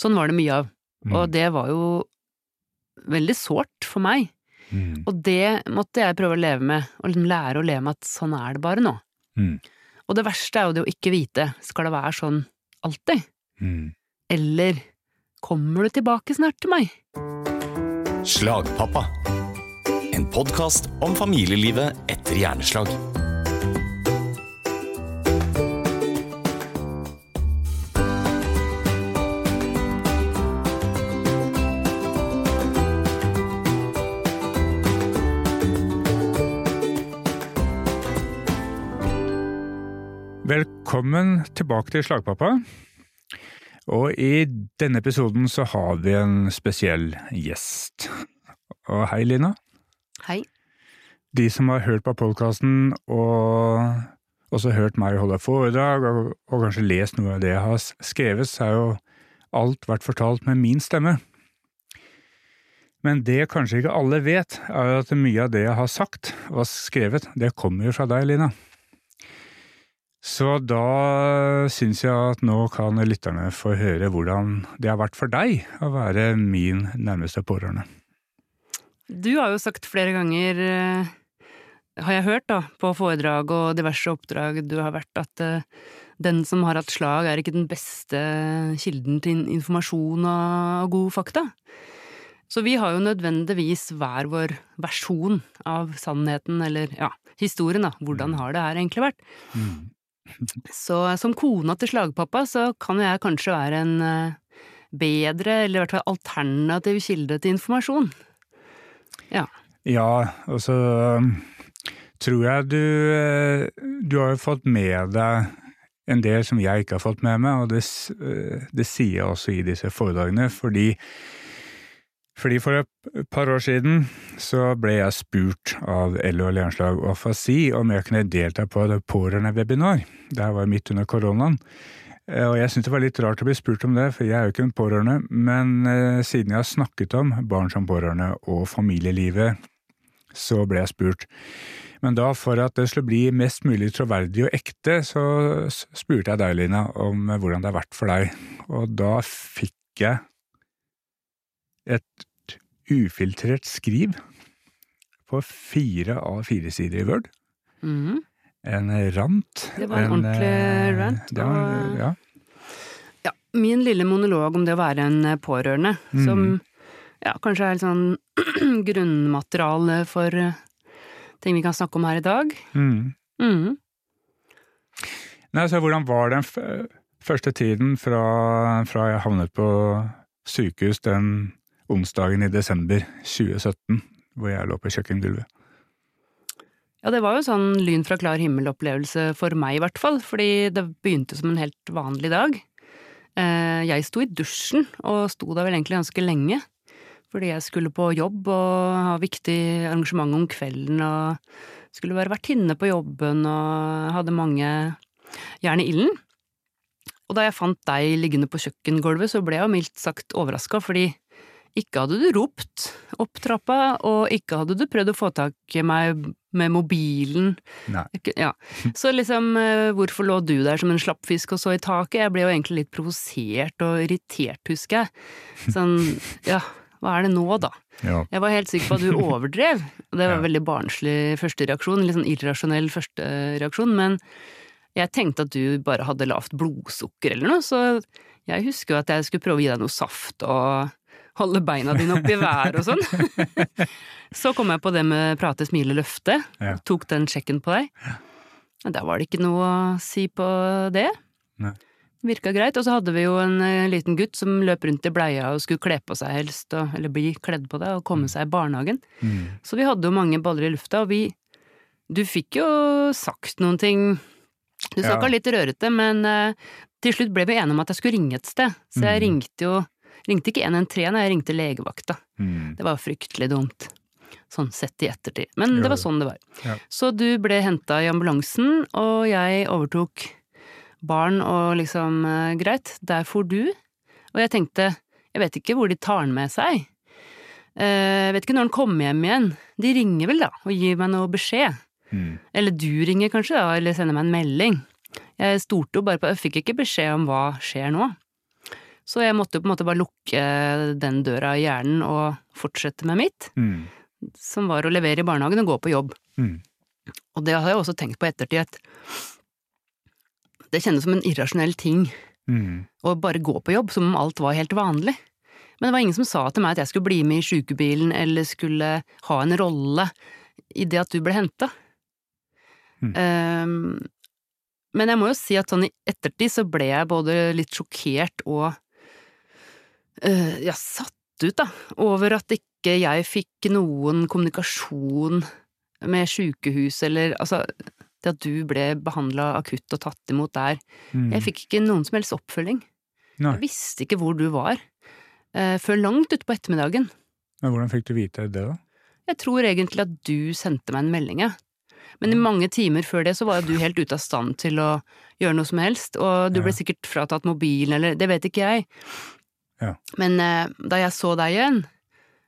Sånn var det mye av. Mm. Og det var jo veldig sårt for meg. Mm. Og det måtte jeg prøve å leve med, og liksom lære å leve med at sånn er det bare nå. Mm. Og det verste er jo det å ikke vite, skal det være sånn alltid? Mm. Eller kommer du tilbake snart til meg? Slagpappa. En podkast om familielivet etter hjerneslag. Velkommen tilbake til Slagpappa. Og i denne episoden så har vi en spesiell gjest. Og hei, Lina. Hei. De som har hørt på podkasten og også hørt meg holde foredrag, og, og kanskje lest noe av det jeg har skrevet, så har jo alt vært fortalt med min stemme. Men det kanskje ikke alle vet, er at mye av det jeg har sagt og skrevet, det kommer jo fra deg, Lina. Så da syns jeg at nå kan lytterne få høre hvordan det har vært for deg å være min nærmeste pårørende. Du har jo sagt flere ganger, eh, har jeg hørt da, på foredrag og diverse oppdrag du har vært, at eh, den som har hatt slag er ikke den beste kilden til informasjon og god fakta. Så vi har jo nødvendigvis hver vår versjon av sannheten, eller ja, historien da, hvordan har det her egentlig vært. Så som kona til slagpappa så kan jeg kanskje være en eh, bedre, eller i hvert fall alternativ kilde til informasjon. Ja. Ja, altså tror jeg du eh, Du har fått med deg en del som jeg ikke har fått med meg, og det, eh, det sier jeg også i disse foredragene, fordi fordi For et par år siden så ble jeg spurt av LO Lernslag og Fasi om jeg kunne delta på et pårørendewebinar. Det var midt under koronaen. Eh, Og jeg syntes det var litt rart å bli spurt om det, for jeg er jo ikke en pårørende. Men eh, siden jeg har snakket om barn som pårørende og familielivet, så ble jeg spurt. Men da, for at det skulle bli mest mulig troverdig og ekte, så spurte jeg deg, Lina, om eh, hvordan det har vært for deg. Og da fikk jeg et ufiltrert skriv på fire av fire sider i Word. Mm. En rant. Det var en ordentlig eh, rant, Det var, og- ja. Ja, min lille monolog om det å være en eh, pårørende, Mm. som ja, kanskje er litt sånn grunnmateriale for eh, ting vi kan snakke om her i dag. Mm. mm. Nei, så hvordan var den første tiden fra, fra jeg havnet på sykehus den onsdagen i desember 2017, hvor jeg lå på kjøkkengulvet? Ja, det var jo sånn lyn fra klar himmel-opplevelse for meg i hvert fall, fordi det begynte som en helt vanlig dag. Eh, Jeg sto i dusjen, og sto der vel egentlig ganske lenge, fordi jeg skulle på jobb og ha viktig arrangement om kvelden og skulle være vertinne på jobben og hadde mange jern i ilden. Og da jeg fant deg liggende på kjøkkengulvet, så ble jeg jo mildt sagt overraska, fordi ikke hadde du ropt opp trappa, og ikke hadde du prøvd å få tak i meg med mobilen. Ja. Så liksom, eh, hvorfor lå du der som en slappfisk og så i taket? Jeg ble jo egentlig litt provosert og irritert, husker jeg. Sånn, ja, hva er det nå, da? Ja. Jeg var helt sikker på at du overdrev, og det var en veldig barnslig første reaksjon, litt sånn irrasjonell første reaksjon, men jeg tenkte at du bare hadde lavt blodsukker eller noe, så jeg husker jo at jeg skulle prøve å gi deg noe saft og holde beina dine opp i været og sånn. Så kom jeg på det med prate, smile, løfte, Ja. tok den sjekken på deg. Men da var det ikke noe å si på det. Nei. Virka greit. Og så hadde vi jo en eh, liten gutt som løp rundt i bleia og skulle kle på seg helst, og, eller bli kledd på det, og komme seg i barnehagen. Mm. Så vi hadde jo mange baller i lufta, og vi Du fikk jo sagt noen ting Du Ja. snakka litt rørete, men eh, til slutt ble vi enige om at jeg skulle ringe et sted. Så jeg Mm. ringte jo Ringte ikke 113, når jeg ringte legevakta. Mm. Det var fryktelig dumt. Sånn sett i ettertid. Men det var sånn det var. Ja. Så du ble henta i ambulansen, og jeg overtok barn og liksom eh, greit, der for du. Og jeg tenkte, jeg vet ikke hvor de tar den med seg. Jeg vet ikke når han kommer hjem igjen. De ringer vel da, og gir meg noe beskjed. Mm. Eller du ringer kanskje da, eller sender meg en melding. Jeg stolte jo bare på, jeg fikk ikke beskjed om hva skjer nå. Så jeg måtte jo på en måte bare lukke den døra i hjernen og fortsette med mitt, Mm. som var å levere i barnehagen og gå på jobb. Mm. Og det har jeg også tenkt på i ettertid, at det kjennes som en irrasjonell ting Mm. å bare gå på jobb, som om alt var helt vanlig. Men det var ingen som sa til meg at jeg skulle bli med i sjukebilen eller skulle ha en rolle i det at du ble henta. Mm. Um, men jeg må jo si at sånn i ettertid så ble jeg både litt sjokkert og uh, ja, satt ut, da, over at ikke jeg fikk noen kommunikasjon med sjukehus eller altså det at du ble behandla akutt og tatt imot der. Mm. Jeg fikk ikke noen som helst oppfølging. Nei. Jeg visste ikke hvor du var, uh, før langt utpå ettermiddagen. Men hvordan fikk du vite det, da? Jeg tror egentlig at du sendte meg en melding, jeg. Men i mange timer før det så var jo du helt ute av stand til å gjøre noe som helst, og du ble sikkert fratatt mobilen eller det vet ikke jeg. Ja. Men eh, da jeg så deg igjen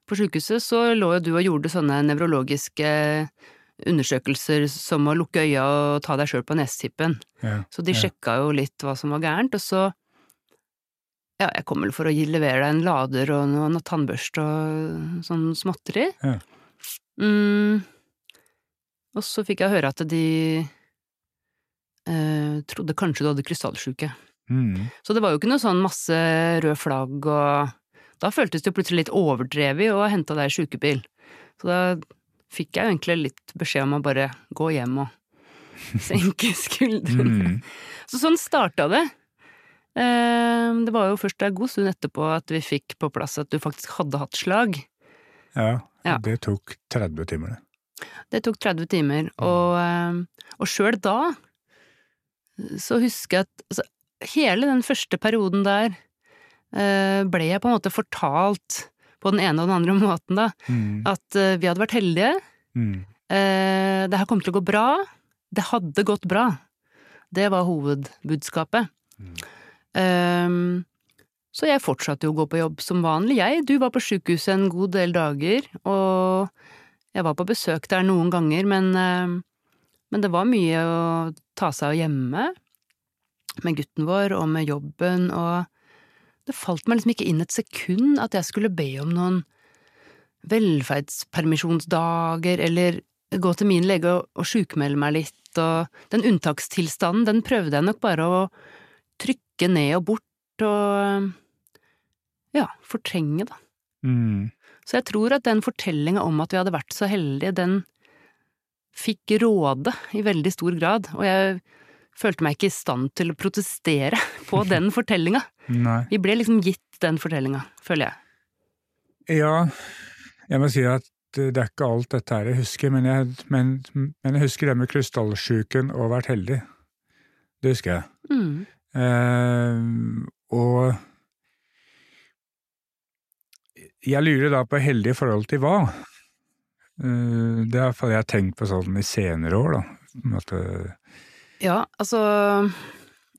på sjukehuset, så lå jo du og gjorde sånne nevrologiske undersøkelser som å lukke øya og ta deg sjøl på nesetippen. Ja. Så de sjekka jo litt hva som var gærent, og så Ja, jeg kom vel for å levere deg en lader og noe, noe tannbørste og sånn småtteri. Ja. Mm. Og så fikk jeg høre at de eh, trodde kanskje du hadde krystallsjuke. Mm. Så det var jo ikke noe sånn masse rød flagg og Da føltes det jo plutselig litt overdrevet å hente deg i sjukebil. Så da fikk jeg jo egentlig litt beskjed om å bare gå hjem og senke skuldrene. Mm. Så sånn starta det. Eh, Det var jo først en god stund etterpå at vi fikk på plass at du faktisk hadde hatt slag. Ja, Ja. det tok 30 timer, det. Det tok 30 timer, og, eh, og sjøl da så husker jeg at altså, hele den første perioden der eh, ble jeg på en måte fortalt på den ene og den andre måten, da, Mm. at eh, vi hadde vært heldige, Mm. eh, det her kom til å gå bra, det hadde gått bra. Det var hovedbudskapet. Mm. Ehm, så jeg fortsatte jo å gå på jobb som vanlig, jeg. Du var på sjukehuset en god del dager, og jeg var på besøk der noen ganger, men, men det var mye å ta seg av hjemme med gutten vår og med jobben, og det falt meg liksom ikke inn et sekund at jeg skulle be om noen velferdspermisjonsdager, eller gå til min lege og, og sjukmelde meg litt, og den unntakstilstanden, den prøvde jeg nok bare å trykke ned og bort og ja, fortrenge, da. Mm. Så jeg tror at den fortellinga om at vi hadde vært så heldige, den fikk råde i veldig stor grad, og jeg følte meg ikke i stand til å protestere på den fortellinga. Vi ble liksom gitt den fortellinga, føler jeg. Ja, jeg må si at det er ikke alt dette her jeg husker, men jeg, men, men jeg husker det med krystallsjuken og vært heldig. Det husker jeg. Mm. Eh, og jeg lurer da på heldig i forhold til hva? Eh, det er iallfall jeg har tenkt på sånn i senere år, da. På en eh, Ja, altså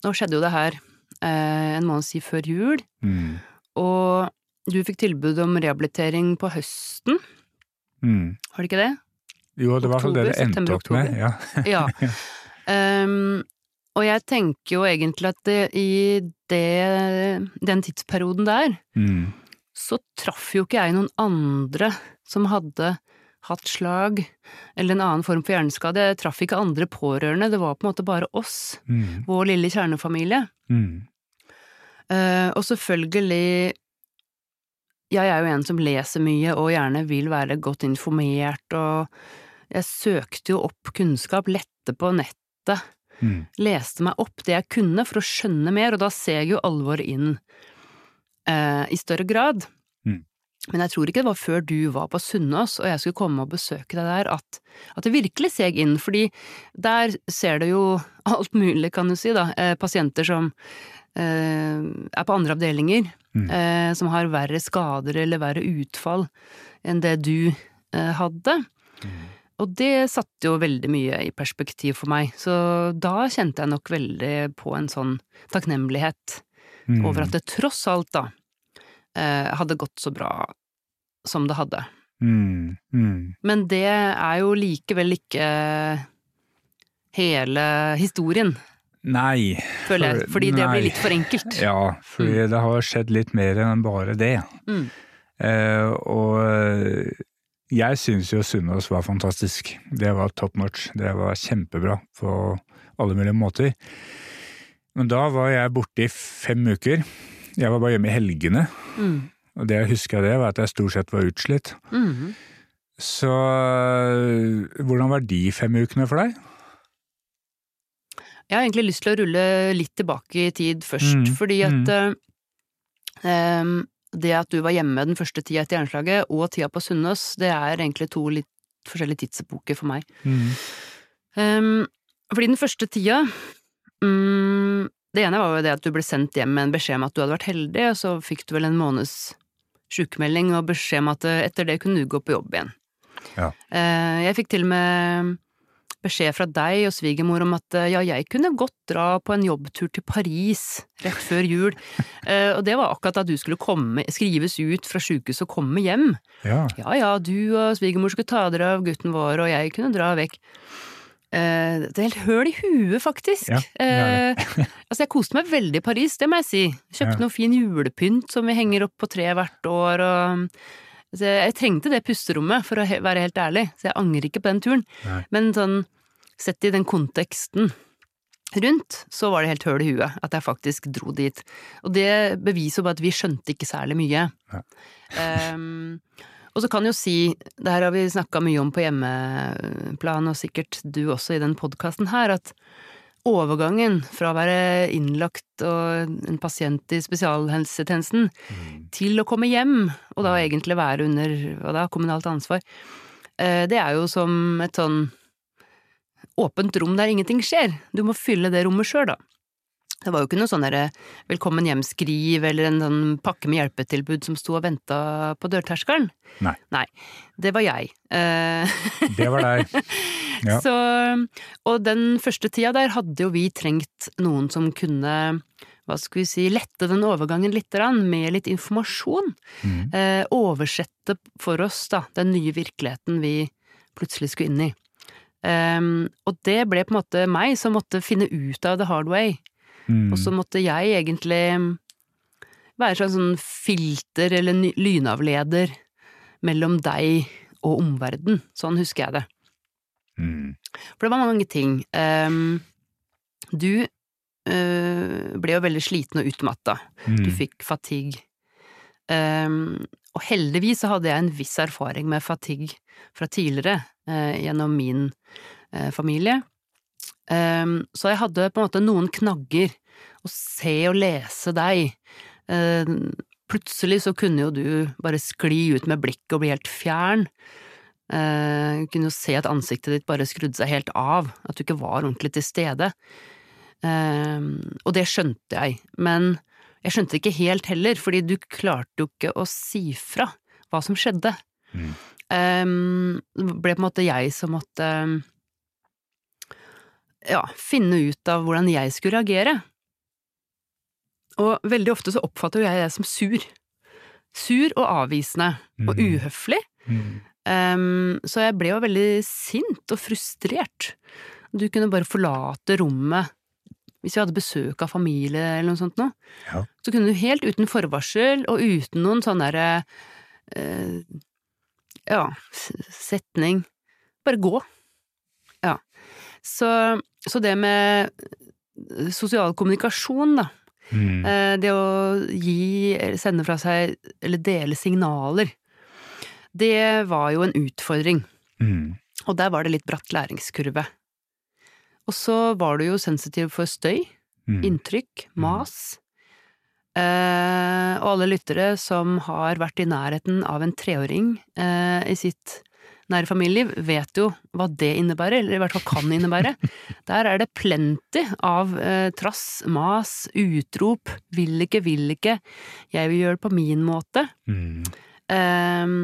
Nå skjedde jo det her eh, en måned siden før jul, mm, og du fikk tilbud om rehabilitering på høsten, mm. Har du ikke det? Jo, det var i det det endte opp med. Ja. Ja. Um, og jeg tenker jo egentlig at det, i det, den tidsperioden der, Mm, så traff jo ikke jeg noen andre som hadde hatt slag eller en annen form for hjerneskade. Jeg traff ikke andre pårørende, det var på en måte bare oss, mm, vår lille kjernefamilie. mm, Uh, og selvfølgelig, jeg er jo en som leser mye og gjerne vil være godt informert, og jeg søkte jo opp kunnskap, lette på nettet, mm, leste meg opp det jeg kunne for å skjønne mer, og da ser jeg jo alvoret inn uh, i større grad. Men jeg tror ikke det var før du var på Sunnaas og jeg skulle komme og besøke deg der, at, at det virkelig seg inn, fordi der ser du jo alt mulig, kan du si, da, eh, pasienter som eh, er på andre avdelinger, Mm. eh, som har verre skader eller verre utfall enn det du eh, hadde. Mm. Og det satte jo veldig mye i perspektiv for meg, så da kjente jeg nok veldig på en sånn takknemlighet mm. over at det tross alt, da, hadde gått så bra som det hadde. mm, mm. Men det er jo likevel ikke hele historien. Nei. føler jeg. Fordi Fordi det blir litt for enkelt. Ja, fordi det har skjedd litt mer enn bare det. Mm. Eh, og eh, jeg syns jo Sunnaas var fantastisk. Det var top notch. Det var kjempebra på alle mulige måter. Men da var jeg borte i fem uker. Jeg var bare hjemme i helgene. Mm. Og det jeg husker av det, var at jeg stort sett var utslitt. Mm. Så øh, hvordan var de fem ukene for deg? Jeg har egentlig lyst til å rulle litt tilbake i tid først, Mm, fordi at eh, det at du var hjemme den første tida etter jernslaget, og tida på Sunnaas, det er egentlig to litt forskjellige tidsepoker for meg. Em, fordi den første tida mm, Det ene var jo det at du ble sendt hjem med en beskjed om at du hadde vært heldig, og så fikk du vel en måneds sykemelding og beskjed om at eh, etter det kunne du gå på jobb igjen. Ja. Eh, Jeg fikk til og med beskjed fra deg og svigermor om at eh, ja, jeg kunne godt dra på en jobbtur til Paris rett før jul, og det var akkurat da du skulle komme, skrives ut fra sjukehuset og komme hjem. Ja. Ja ja, du og svigermor skulle ta dere av gutten vår, og jeg kunne dra vekk. Eh, det er helt høl i huet, faktisk. Ja, det Eh, altså, jeg koste meg veldig i Paris, det må jeg si. Kjøpte Ja. noe fin julepynt som vi henger opp på treet hvert år, og altså, jeg trengte det pusterommet, for å he være helt ærlig, så jeg angrer ikke på den turen. Nei. Men sånn, sett i den konteksten rundt, så var det helt høl i huet at jeg faktisk dro dit. Og det beviser bare at vi skjønte ikke særlig mye. Ja. Ehm, og så kan jo si, det her har vi snakka mye om på hjemmeplan, og sikkert du også i den podkasten her, at overgangen fra å være innlagt og en pasient i spesialhelsetjenesten til å komme hjem, og da egentlig være under og da, kommunalt ansvar, eh, det er jo som et sånn åpent rom der ingenting skjer. Du må fylle det rommet sjøl, da. Det var jo ikke noe sånn velkommen hjem-skriv eller en sånn pakke med hjelpetilbud som sto og venta på dørterskelen. Nei. Nei. Det var jeg. Eh, Det var deg. Ja. Så, og den første tida der hadde jo vi trengt noen som kunne hva skal vi si, lette den overgangen litt grann, med litt informasjon. Mm. Eh, oversette for oss da, den nye virkeligheten vi plutselig skulle inn i. Um, og det ble på en måte meg som måtte finne ut av the hard way. Mm. Og så måtte jeg egentlig være en sånn filter eller lynavleder mellom deg og omverdenen. Sånn husker jeg det. Mm. For det var mange ting. Um, du uh, ble jo veldig sliten og utmatta. Mm. Du fikk fatigue. Um, og heldigvis så hadde jeg en viss erfaring med fatigue fra tidligere, uh, gjennom min uh, familie. Ehm, så jeg hadde på en måte noen knagger. Å se og lese deg. Ehm, plutselig så kunne jo du bare skli ut med blikket og bli helt fjern. Eh, kunne jo se at ansiktet ditt bare skrudde seg helt av, at du ikke var ordentlig til stede. Ehm, og det skjønte jeg, men jeg skjønte det ikke helt heller, fordi du klarte jo ikke å si fra hva som skjedde. Mm. Ehm, det ble på en måte jeg som måtte ja, finne ut av hvordan jeg skulle reagere. Og veldig ofte så oppfatter jo jeg det som sur. Sur og avvisende og Mm. uhøflig. Mm. Um, så jeg ble jo veldig sint og frustrert. Du kunne bare forlate rommet hvis vi hadde besøk av familie eller noe sånt noe. Ja. Så kunne du helt uten forvarsel og uten noen sånn derre uh, ja, setning bare gå. Ja. Så, så det med sosial kommunikasjon, da. Mm. Eh, Det å gi, sende fra seg, eller dele signaler, det var jo en utfordring. Mm. Og der var det litt bratt læringskurve. Og så var du jo sensitiv for støy, Mm. inntrykk, mas. Eh, og alle lyttere som har vært i nærheten av en treåring eh, i sitt nære familieliv, vet jo hva det innebærer, eller i hvert fall kan innebære. Der er det plenty av eh, trass, mas, utrop, vil ikke, vil ikke, jeg vil gjøre det på min måte. Mm. Eh,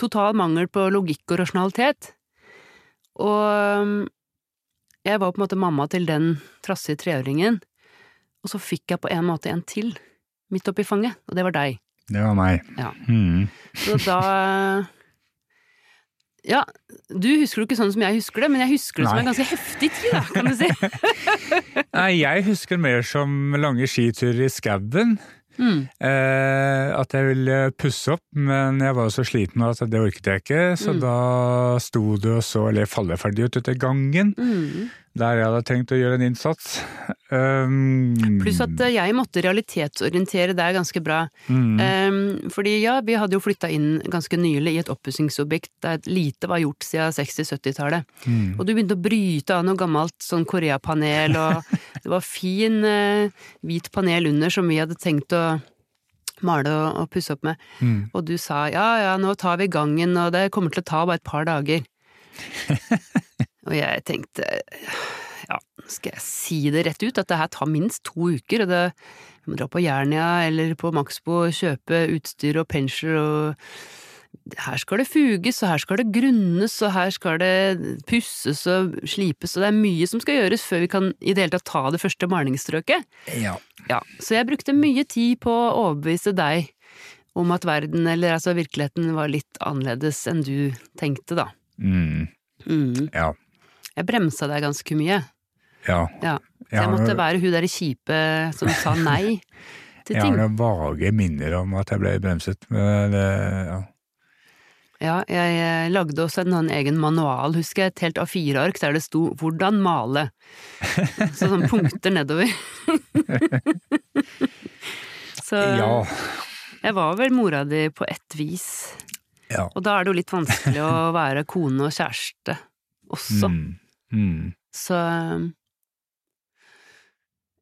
total mangel på logikk og rasjonalitet. Og um, jeg var på en måte mamma til den trassige treåringen, og så fikk jeg på en måte en til midt oppi fanget, og det var deg. Det var meg. Ja. Mm. Så da Ja, du husker det ikke sånn som jeg husker det, men jeg husker det som en ganske heftig tid, da, kan du si. Nei, jeg husker mer som lange skiturer i skauen. Mm. Eh, at jeg ville pusse opp, men jeg var så sliten at det orket jeg ikke, så Mm. da sto det og så eller falleferdig ut i gangen, Mm. Der jeg hadde tenkt å gjøre en innsats. Um, Pluss at eh, jeg måtte realitetsorientere deg ganske bra. mm, Um, fordi ja, vi hadde jo flytta inn ganske nylig i et oppussingsobjekt der lite var gjort siden 60-70-tallet. mm, Og du begynte å bryte av noe gammelt sånn Korea-panel, og det var fin uh, hvit panel under som vi hadde tenkt å male og, og pusse opp med. mm. Og du sa ja ja, nå tar vi gangen, og det kommer til å ta bare et par dager. og jeg tenkte ja, skal jeg si det rett ut, at det her tar minst to uker, og det jeg må dra på Jernia eller på Maxbo og kjøpe utstyr og pensler og her skal det fuges, og her skal det grunnes, og her skal det pusses og slipes, og det er mye som skal gjøres før vi kan i det hele tatt ta det første malingsstrøket. Ja. Ja, så jeg brukte mye tid på å overbevise deg om at verden, eller altså virkeligheten, var litt annerledes enn du tenkte, da. Mm, Mm. ja. Jeg bremsa deg ganske mye. Ja. Ja. Så Jeg jeg måtte måtte være hun derre kjipe som sa nei til ting. jeg har noen vage minner om at jeg ble bremset, men det, ja. Ja, jeg eh, lagde også en egen manual, husker jeg, et helt A4-ark der det sto 'hvordan male'. Så sånne punkter nedover. Så ja. jeg var vel mora di på ett vis. Ja. Og da er det jo litt vanskelig å være kone og kjæreste også. Mm, mm, Så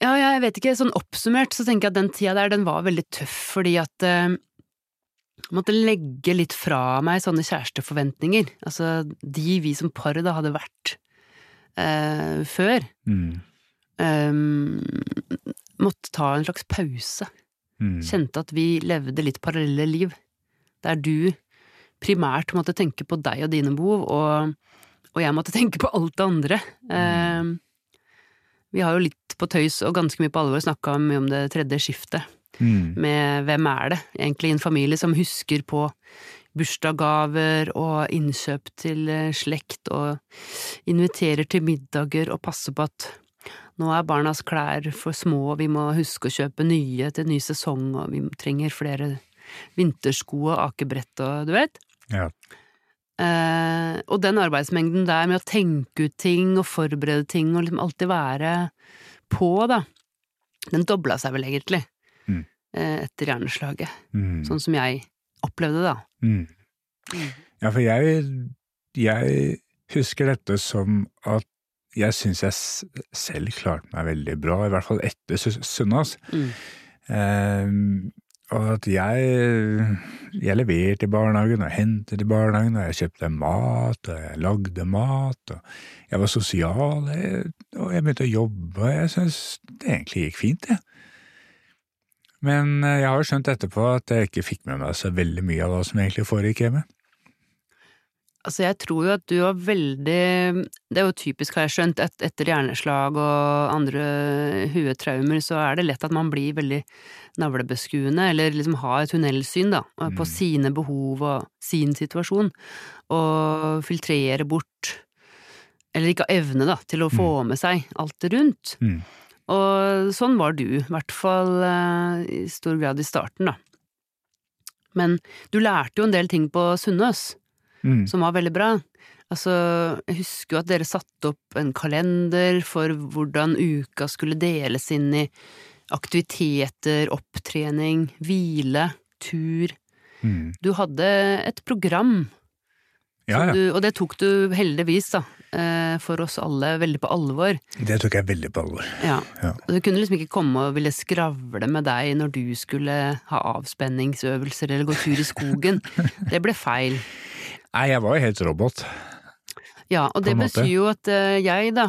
Ja, jeg vet ikke, sånn oppsummert så tenker jeg at den tida der, den var veldig tøff fordi at eh, jeg måtte legge litt fra meg sånne kjæresteforventninger. Altså de vi som par da hadde vært eh, før. mm, eh, måtte ta en slags pause. mm. Kjente at vi levde litt parallelle liv. Der du primært måtte tenke på deg og dine behov, og, og jeg måtte tenke på alt det andre. Eh, vi har jo litt på tøys og ganske mye på alvor snakka mye om det tredje skiftet, Mm, med hvem er det egentlig i en familie som husker på bursdagsgaver og innkjøp til eh, slekt og inviterer til middager og passer på at nå er barnas klær for små, og vi må huske å kjøpe nye til ny sesong, og vi trenger flere vintersko og akebrett og du vet. ja. Eh, og den arbeidsmengden der med å tenke ut ting og forberede ting og liksom alltid være på, da, den dobla seg vel egentlig Mm. eh, etter hjerneslaget. Mm. Sånn som jeg opplevde det, da. Mm. Ja, for jeg, jeg husker dette som at jeg syns jeg selv klarte meg veldig bra, i hvert fall etter Su- Sunnaas. Mm. Ehm, og at jeg, jeg leverte i barnehagen, og hentet i barnehagen, og jeg kjøpte mat, og jeg lagde mat, og jeg var sosial, og jeg begynte å jobbe, og jeg syns det egentlig gikk fint, jeg. Men eh, jeg har jo skjønt etterpå at jeg ikke fikk med meg så veldig mye av hva som egentlig foregikk hjemme. Altså, jeg tror jo at du var veldig Det er jo typisk, har jeg skjønt, et, etter hjerneslag og andre huetraumer, så er det lett at man blir veldig navlebeskuende, eller liksom har et tunnelsyn, da, på Mm. sine behov og sin situasjon, og filtrere bort eller ikke har evne da, til å få med seg alt det rundt. Mm. Og sånn var du, i hvert fall eh, i stor grad i starten, da. Men du lærte jo en del ting på Sunnaas Mm. som var veldig bra. Altså, jeg husker jo at dere satte opp en kalender for hvordan uka skulle deles inn i aktiviteter, opptrening, hvile, tur. Mm. Du hadde et program, Ja, ja. du, og det tok du heldigvis, da, eh, for oss alle veldig på alvor. Det tok jeg veldig på alvor. Ja. Ja. Og du kunne liksom ikke komme og ville skravle med deg når du skulle ha avspenningsøvelser eller gå tur i skogen. Det ble feil. Nei, jeg var jo helt robot. Ja, og det betyr jo at eh, jeg da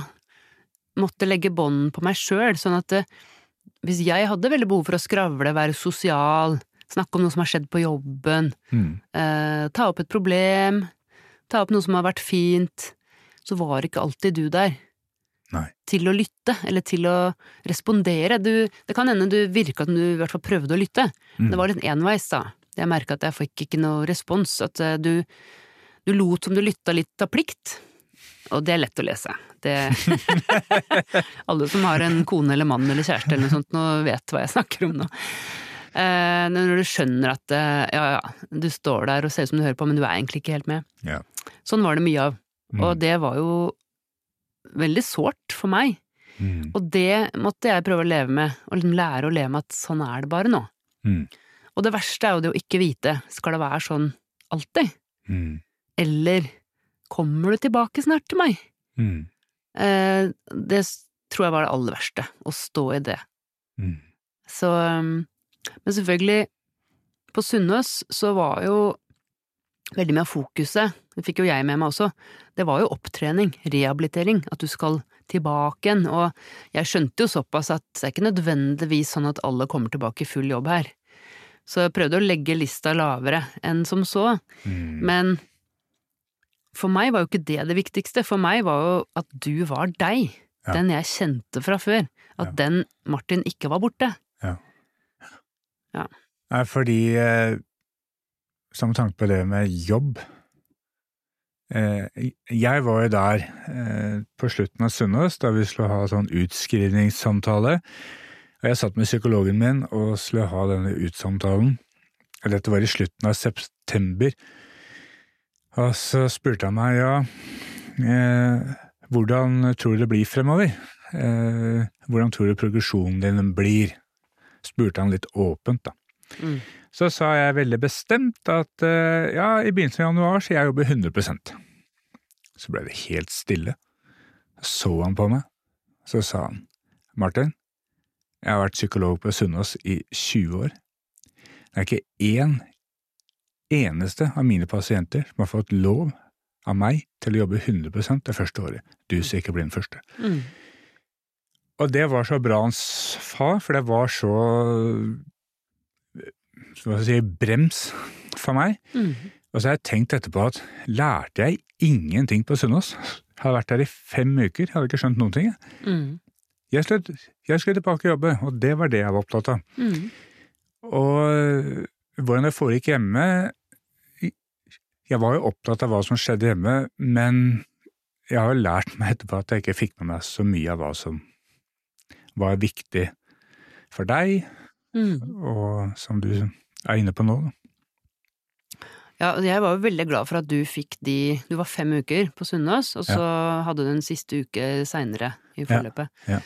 måtte legge bånd på meg sjøl, sånn at eh, hvis jeg hadde veldig behov for å skravle, være sosial, snakke om noe som har skjedd på jobben, Mm. eh, ta opp et problem, ta opp noe som har vært fint, så var ikke alltid du der. Nei. Til å lytte, eller til å respondere. Du, det kan hende du virka som du i hvert fall prøvde å lytte. Mm. Det var litt enveis, da. Jeg merka at jeg fikk ikke noe respons, at eh, du Du lot som du lytta litt av plikt, og det er lett å lese. Det Alle som har en kone eller mann eller kjæreste eller noe sånt nå vet hva jeg snakker om nå. Eh, når du skjønner at eh, ja, ja, du står der og ser ut som du hører på, men du er egentlig ikke helt med. Ja. Sånn var det mye av. Mm. Og det var jo veldig sårt for meg. Mm. Og det måtte jeg prøve å leve med, og liksom lære å leve med at sånn er det bare nå. Mm. Og det verste er jo det å ikke vite, skal det være sånn alltid? Mm. Eller kommer du tilbake snart til meg? Mm. Eh, det tror jeg var det aller verste, å stå i det. Mm. Så um, Men selvfølgelig, på Sunnaas så var jo veldig mye av fokuset, det fikk jo jeg med meg også, det var jo opptrening, rehabilitering, at du skal tilbake igjen, og jeg skjønte jo såpass at det er ikke nødvendigvis sånn at alle kommer tilbake i full jobb her. Så jeg prøvde å legge lista lavere enn som så, Mm. men for meg var jo ikke det det viktigste, for meg var jo at du var deg, Ja. den jeg kjente fra før, at Ja. den Martin ikke var borte. Ja. ja. Nei, fordi eh, Som tanke på det med jobb eh, Jeg var jo der eh, på slutten av Sunnaas, da vi skulle ha sånn utskrivningssamtale. Og jeg satt med psykologen min og skulle ha denne utsamtalen. Dette var i slutten av september. Og så spurte han meg, ja, eh, hvordan tror du det blir fremover? Eh, hvordan tror du progresjonen din blir? Spurte han litt åpent, da. Mm. Så sa jeg veldig bestemt at eh, ja, i begynnelsen av januar så jeg jobber 100% Så ble det helt stille. Så så han på meg, så sa han, Martin, jeg har vært psykolog på Sunnaas i 20 år. Det er ikke én eneste av mine pasienter som har fått lov av meg til å jobbe 100% det første året. Du skal ikke bli den første. Mm. Og det var så bra han sa, for det var så hva skal jeg si, brems for meg. Mm. Og så har jeg tenkt etterpå at lærte jeg ingenting på Sunnaas? Hadde vært der i fem uker, hadde ikke skjønt noen ting. Mm. Jeg skulle, jeg skulle tilbake og jobbe, og det var det jeg var opptatt av. Mm. Og hvordan det foregikk hjemme Jeg var jo opptatt av hva som skjedde hjemme, men jeg har jo lært meg etterpå at jeg ikke fikk med meg så mye av hva som var viktig for deg, Mm. og som du er inne på nå. Ja, jeg var jo veldig glad for at du fikk de Du var fem uker på Sunnaas, og så hadde du en siste uke seinere i forløpet. ja.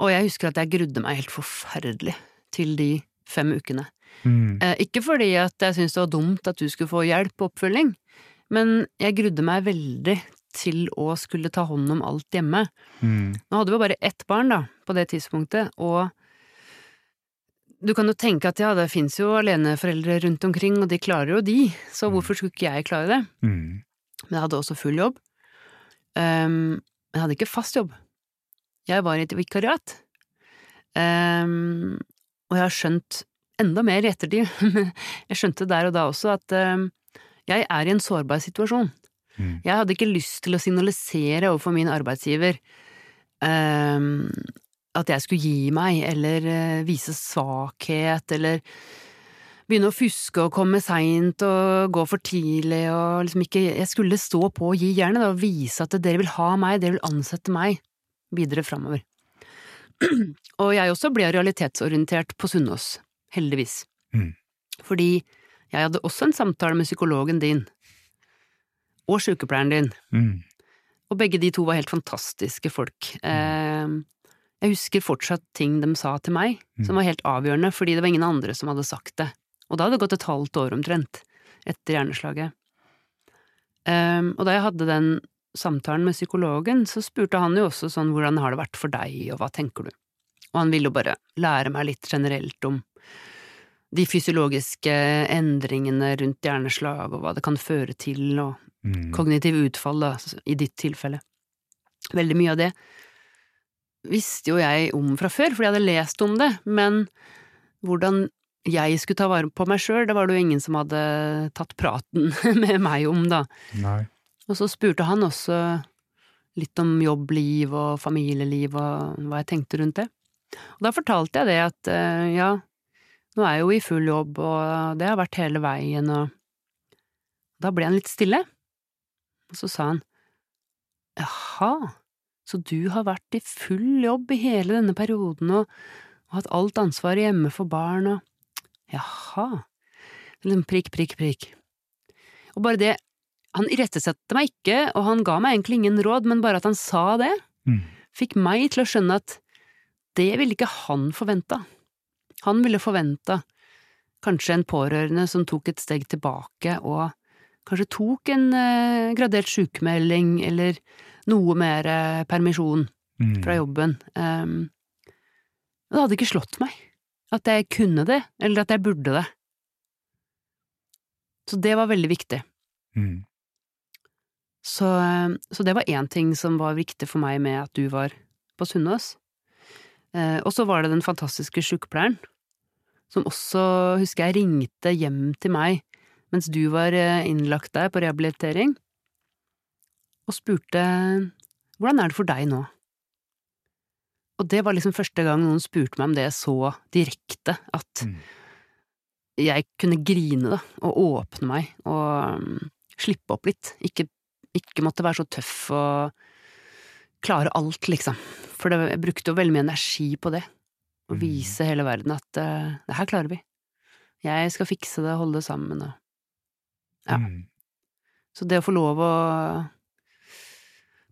Og jeg husker at jeg grudde meg helt forferdelig til de fem ukene. Mm. Eh, ikke fordi at jeg syntes det var dumt at du skulle få hjelp og oppfølging, men jeg grudde meg veldig til å skulle ta hånd om alt hjemme. Mm. Nå hadde vi bare ett barn, da, på det tidspunktet, og du kan jo tenke at ja, det fins jo aleneforeldre rundt omkring, og de klarer jo de, så hvorfor skulle ikke jeg klare det? Mm. Men jeg hadde også full jobb. Um, men jeg hadde ikke fast jobb. Jeg var i et vikariat. Um, og jeg har skjønt enda mer i ettertid, jeg skjønte der og da også at um, jeg er i en sårbar situasjon. Mm. Jeg hadde ikke lyst til å signalisere overfor min arbeidsgiver um, at jeg skulle gi meg, eller eh, vise svakhet, eller begynne å fuske og komme seint og gå for tidlig og liksom ikke Jeg skulle stå på og gi jernet og vise at dere vil ha meg, dere vil ansette meg videre framover. og jeg også ble realitetsorientert på Sunnaas, heldigvis. Mm. Fordi jeg hadde også en samtale med psykologen din, og sykepleieren din, Mm. og begge de to var helt fantastiske folk. Mm. jeg husker fortsatt ting de sa til meg, som var helt avgjørende, fordi det var ingen andre som hadde sagt det. Og da hadde det gått et halvt år omtrent, etter hjerneslaget. Eh, og da jeg hadde den samtalen med psykologen, så spurte han jo også sånn hvordan har det vært for deg, og hva tenker du? Og han ville jo bare lære meg litt generelt om de fysiologiske endringene rundt hjerneslag, og hva det kan føre til, og Mm. kognitiv utfall, da, i ditt tilfelle. Veldig mye av det visste jo jeg om fra før, fordi jeg hadde lest om det, men hvordan jeg skulle ta vare på meg sjøl, det var det jo ingen som hadde tatt praten med meg om, da. Nei. Og så spurte han også litt om jobbliv og familieliv og hva jeg tenkte rundt det. Og da fortalte jeg det at eh, ja, nå er jeg jo i full jobb, og det har vært hele veien, og da ble han litt stille. Og så sa han, jaha, så du har vært i full jobb i hele denne perioden og, og hatt alt ansvaret hjemme for barn og… jaha, prikk, prikk, prikk. Og bare det, han irettesatte meg ikke, og han ga meg egentlig ingen råd, men bare at han sa det, Mm. fikk meg til å skjønne at det ville ikke han forventa. Han ville forventa kanskje en pårørende som tok et steg tilbake og kanskje tok en eh, gradert sykemelding eller noe mer eh, permisjon Mm. fra jobben. Um, det hadde ikke slått meg at jeg kunne det, eller at jeg burde det. Så det var veldig viktig. Mm. Så, eh, så det var én ting som var viktig for meg med at du var på Sunnaas. Eh, og så var det den fantastiske sykepleieren, som også, husker jeg, ringte hjem til meg mens du var eh, innlagt der på rehabilitering, og spurte hvordan er det for deg nå? Og det var liksom første gang noen spurte meg om det så direkte, at Mm. jeg kunne grine, da, og åpne meg, og mm, slippe opp litt. Ikke, ikke måtte være så tøff og klare alt, liksom. For det, jeg brukte jo veldig mye energi på det. Å Mm. vise hele verden at uh, det her klarer vi. Jeg skal fikse det, holde det sammen og Ja. Mm. Så det å få lov å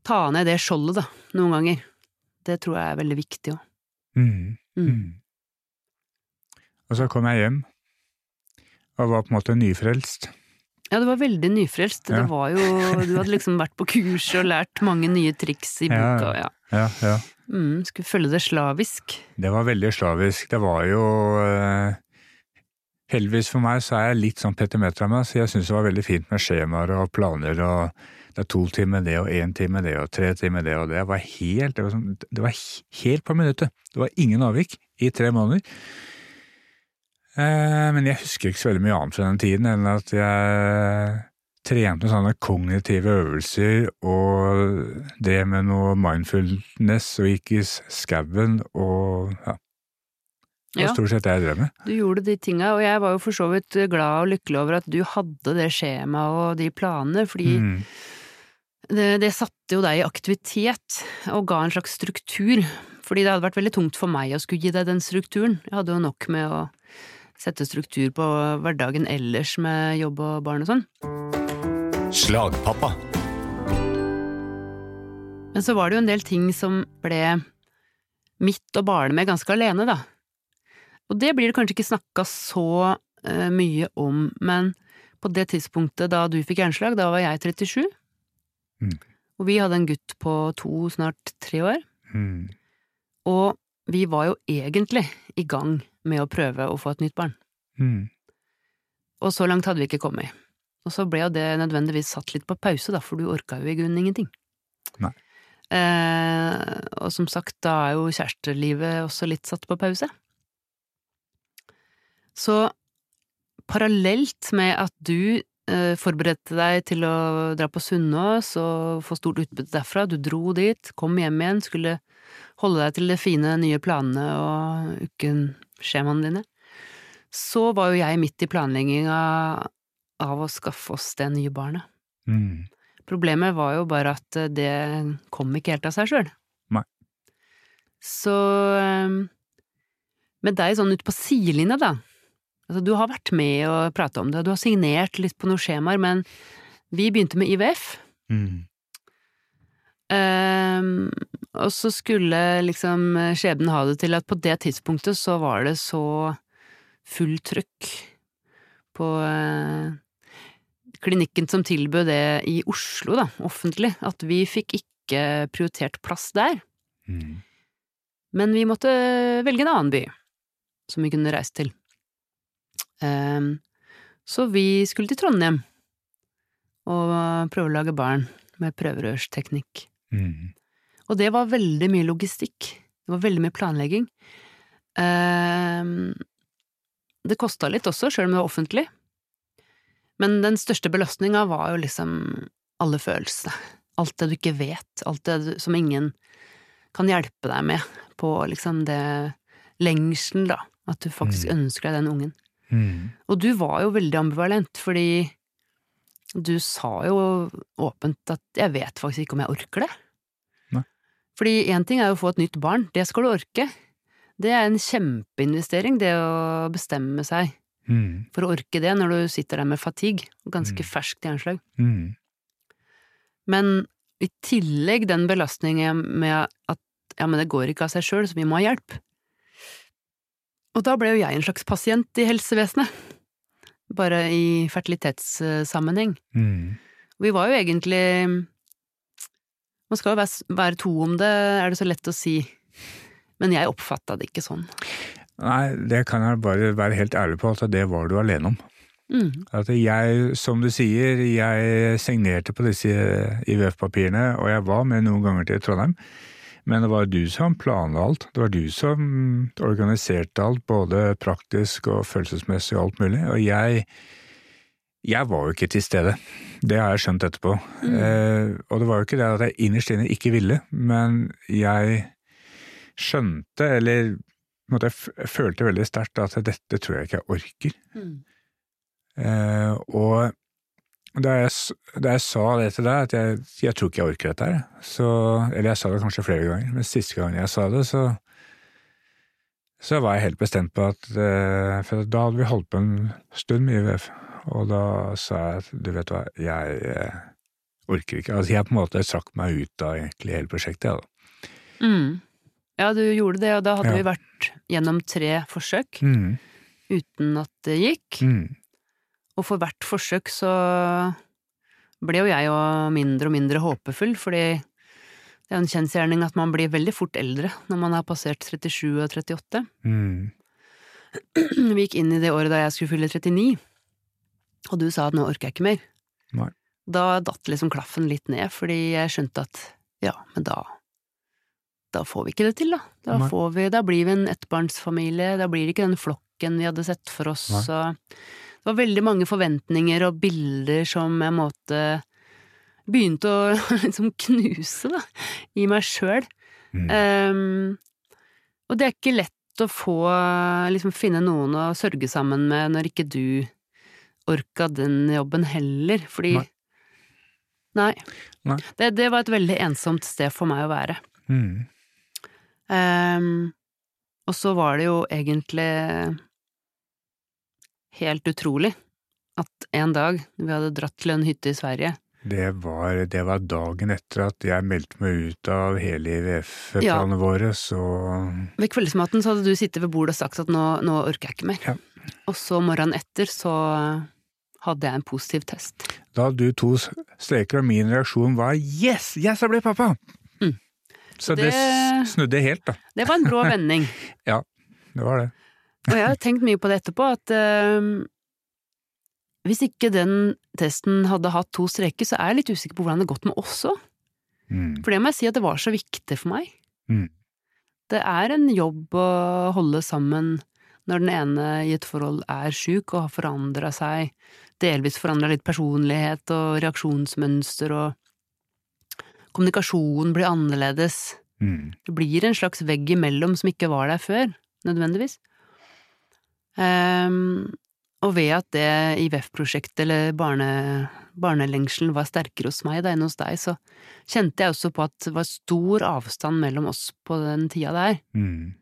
ta ned det skjoldet, da, noen ganger, det tror jeg er veldig viktig òg. Mm. Mm. Mm. Og så kom jeg hjem, og var på en måte nyfrelst. Ja, du var veldig nyfrelst. Ja. Det var jo Du hadde liksom vært på kurs og lært mange nye triks i boka, ja. Ja, ja. Mm, skulle følge det slavisk. Det var veldig slavisk. Det var jo eh, Heldigvis for meg så er jeg litt sånn petimeter av meg, så jeg syns det var veldig fint med skjemaer og planer og det er to timer det og én time det og tre timer det og det. var helt, det var, sånn, det var helt på minuttet. Det var ingen avvik i tre måneder. Eh, men jeg husker ikke så veldig mye annet fra den tiden enn at jeg trente sånne kognitive øvelser og drev med noe mindfulness og gikk i skauen og ja. Det var stort sett det jeg drev med. Du gjorde de tinga, og jeg var jo for så vidt glad og lykkelig over at du hadde det skjemaet og de planene, fordi Mm. det, det satte jo deg i aktivitet og ga en slags struktur. Fordi det hadde vært veldig tungt for meg å skulle gi deg den strukturen. Jeg hadde jo nok med å sette struktur på hverdagen ellers med jobb og barn og sånn. Slagpappa. Men så var det jo en del ting som ble mitt å bale med ganske alene, da. Og det blir det kanskje ikke snakka så uh, mye om, men på det tidspunktet da du fikk hjerneslag, da var jeg 37, Mm. og vi hadde en gutt på to, snart tre år, Mm. og vi var jo egentlig i gang med å prøve å få et nytt barn. Mm. Og så langt hadde vi ikke kommet. Og så ble jo det nødvendigvis satt litt på pause, da, for du orka jo i grunnen ingenting. Nei. Eh, og som sagt, da er jo kjærestelivet også litt satt på pause. Så parallelt med at du eh, forberedte deg til å dra på Sunnaas og få stort utbytte derfra, du dro dit, kom hjem igjen, skulle holde deg til de fine nye planene og ukenskjemaene dine, så var jo jeg midt i planlegginga av å skaffe oss det nye barnet. Mm. Problemet var jo bare at det kom ikke helt av seg sjøl. Så eh, med deg sånn ute på sidelinja, da. Altså, du har vært med og prata om det, og du har signert litt på noen skjemaer, men vi begynte med IVF. Mm. Ehm, og så skulle liksom skjebnen ha det til at på det tidspunktet så var det så fullt trøkk på eh, klinikken som tilbød det i Oslo, da, offentlig, at vi fikk ikke prioritert plass der. Mm. Men vi måtte velge en annen by som vi kunne reise til. Ehm, så vi skulle til Trondheim og prøve å lage barn med prøverørsteknikk. Mm. Og det var veldig mye logistikk. Det var veldig mye planlegging. Ehm, det kosta litt også, sjøl om det var offentlig. Men den største belastninga var jo liksom alle følelsene. Alt det du ikke vet, alt det du- som ingen kan hjelpe deg med på liksom det lengselen, da. At du faktisk ønsker deg den ungen. Mm. Og du var jo veldig ambivalent, fordi Du sa jo åpent at jeg vet faktisk ikke om jeg orker det. Fordi én ting er å få et nytt barn, det skal du orke. Det er en kjempeinvestering, det å bestemme seg Mm. for å orke det når du sitter der med fatigue og ganske Mm. ferskt hjerneslag. Mm. Men i tillegg den belastningen med at ja, men det går ikke av seg sjøl, så vi må ha hjelp. Og da ble jo jeg en slags pasient i helsevesenet, bare i fertilitetssammenheng. Mm. Vi var jo egentlig Man skal jo være, være to om det, er det så lett å si, men jeg oppfatta det ikke sånn. Nei, det kan jeg bare være helt ærlig på, at det var du alene om. Mm. At jeg, som du sier, jeg signerte på disse IVF-papirene, og jeg var med noen ganger til Trondheim. Men det var du som planla alt. Det var du som organiserte alt, både praktisk og følelsesmessig og alt mulig. Og jeg, jeg var jo ikke til stede. Det har jeg skjønt etterpå. Eh, og det var jo ikke det at jeg innerst inne ikke ville, men jeg skjønte, eller måtte, jeg følte veldig sterkt at dette tror jeg ikke jeg orker. Mm. Eh, og da jeg, da jeg sa det til deg, at jeg, jeg tror ikke jeg orker dette her, så, eller jeg sa det kanskje flere ganger, men siste gangen jeg sa det, så, så var jeg helt bestemt på at eh, For da hadde vi holdt på en stund med IVF, og da sa jeg at du vet hva, jeg eh, orker ikke. Altså jeg på en måte trakk meg ut av egentlig hele prosjektet. jeg, Da. Mm. Ja, du gjorde det, og da hadde Ja. vi vært gjennom tre forsøk Mm, uten at det gikk. mm, Og for hvert forsøk så ble jo jeg jo mindre og mindre håpefull, fordi det er jo en kjensgjerning at man blir veldig fort eldre når man har passert 37 og 38. mm, Vi gikk inn i det året da jeg skulle fylle 39, og du sa at nå orker jeg ikke mer. Nei. Da datt liksom klaffen litt ned, fordi jeg skjønte at ja, men da da får vi ikke det til, da. Da, får vi, da blir vi en ettbarnsfamilie, da blir det ikke den flokken vi hadde sett for oss. Det var veldig mange forventninger og bilder som jeg måtte begynte å liksom knuse, da, i meg sjøl. mm. Um, og det er ikke lett å få liksom finne noen å sørge sammen med når ikke du orka den jobben heller, fordi Nei. Nei. Nei. Det, det var et veldig ensomt sted for meg å være. Mm, Um, og så var det jo egentlig helt utrolig at en dag vi hadde dratt til en hytte i Sverige Det var, det var dagen etter at jeg meldte meg ut av hele IVF-planene våre, så Ved kveldsmaten så hadde du sittet ved bordet og sagt at nå, nå orker jeg ikke mer. Ja. Og så morgenen etter så hadde jeg en positiv test. da du to streker, og min reaksjon var yes, yes, jeg ble pappa! Mm. Så det, det- snudde helt, da. Det var en brå vending. ja, Det var det. Og jeg har tenkt mye på det etterpå, at uh, hvis ikke den testen hadde hatt to streker, så er jeg litt usikker på hvordan det har gått med oss òg. Mm. For det må jeg si at det var så viktig for meg. Mm. Det er en jobb å holde sammen når den ene i et forhold er sjuk og har forandra seg, delvis forandra litt personlighet og reaksjonsmønster, og kommunikasjonen blir annerledes. Mm. Det blir en slags vegg imellom som ikke var der før, nødvendigvis. Um, og ved at det IVF-prosjektet, eller barne, barnelengselen, var sterkere hos meg da enn hos deg, så kjente jeg også på at det var stor avstand mellom oss på den tida der. Mm.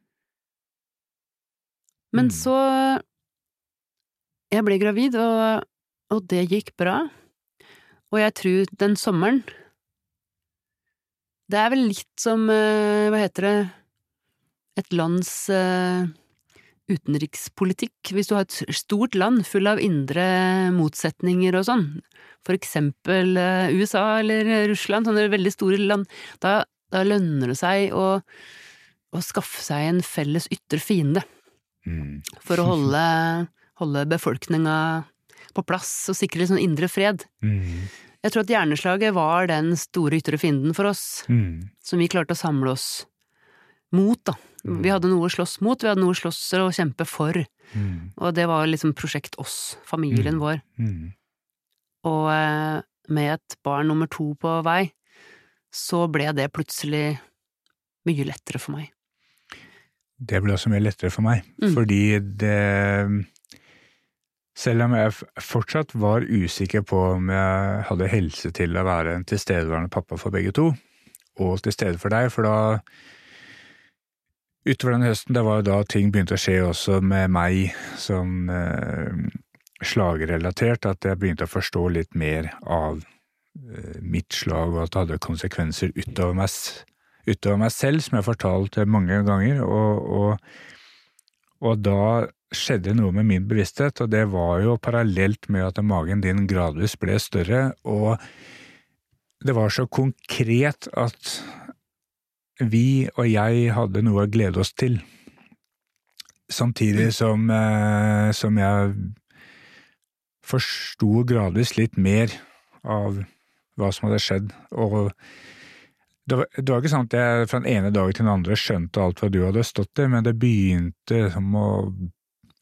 Men Mm. så Jeg ble gravid, og, og det gikk bra. Og jeg tror den sommeren Det er vel litt som, eh, hva heter det, et lands eh, utenrikspolitikk. Hvis du har et stort land full av indre motsetninger og sånn, for eksempel eh, USA eller Russland, sånne veldig store land, da, da lønner det seg å, å skaffe seg en felles ytre fiende Mm. for å holde, holde befolkninga på plass og sikre litt sånn indre fred. Mm. Jeg tror at hjerneslaget var den store ytre fienden for oss, Mm. som vi klarte å samle oss mot, da. Vi hadde noe å slåss mot, vi hadde noe å slåss og kjempe for, Mm. og det var liksom prosjekt oss, familien Mm. vår. Mm. Og eh, med et barn nummer to på vei, så ble det plutselig mye lettere for meg. Det ble også mye lettere for meg, Mm. fordi det Selv om jeg fortsatt var usikker på om jeg hadde helse til å være en tilstedeværende pappa for begge to, og til stede for deg, for da Utover den høsten, det var jo da ting begynte å skje også med meg, sånn eh, slagrelatert, at jeg begynte å forstå litt mer av eh, mitt slag, og at det hadde konsekvenser utover meg, utover meg selv, som jeg har fortalt mange ganger, og, og, og da skjedde noe med min bevissthet, og det var jo parallelt med at magen din gradvis ble større, og det var så konkret at vi og jeg hadde noe å glede oss til. Samtidig som, eh, som jeg forsto gradvis litt mer av hva som hadde skjedd, og det var, det var, ikke sånn at jeg fra den ene dagen til den andre skjønte alt hva du hadde stått i, men det begynte som å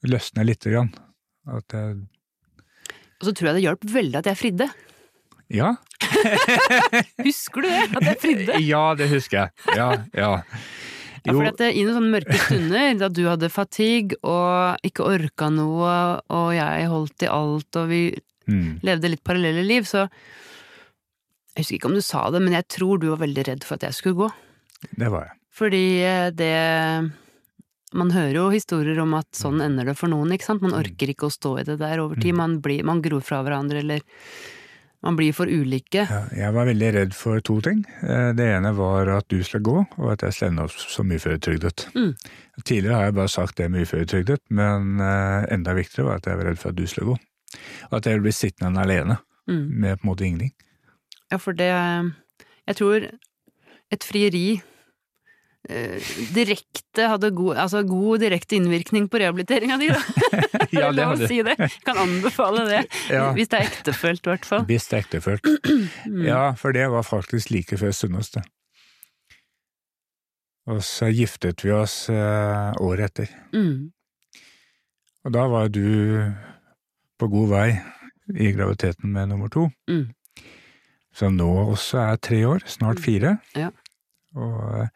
løsne lite grann. At jeg Og så tror jeg det hjalp veldig at jeg fridde. Ja. husker du det? At jeg fridde? Ja, det husker jeg. Ja, ja. Ja, for at I noen sånne mørke stunder, da du hadde fatigue og ikke orka noe, og jeg holdt i alt, og vi mm. levde litt parallelle liv, så Jeg husker ikke om du sa det, men jeg tror du var veldig redd for at jeg skulle gå. Det var jeg. Fordi eh, det Man hører jo historier om at sånn ender det for noen, ikke sant. Man orker ikke å stå i det der over tid. Mm. Man, blir, man gror fra hverandre, eller man blir for ulike. Ja, jeg var veldig redd for to ting. Eh, det ene var at du skulle gå, og at jeg skulle ende opp som uføretrygdet. Mm. Tidligere har jeg bare sagt det med uføretrygdet, men eh, enda viktigere var at jeg var redd for at du skulle gå. Og at jeg ville bli sittende alene, mm. med på en måte ingenting. Ja, for det Jeg tror et frieri Eh, direkte hadde god, altså god direkte innvirkning på rehabiliteringa di, da. ja, det hadde si det. Kan anbefale det. Ja. Hvis det er ektefølt, i hvert fall. Hvis det er ektefølt. Ja, for det var faktisk like før Sunnaas, det. Og så giftet vi oss eh, året etter. Mm. Og da var du på god vei i graviditeten med nummer to. Mm. Som nå også er tre år, snart fire. Ja. Og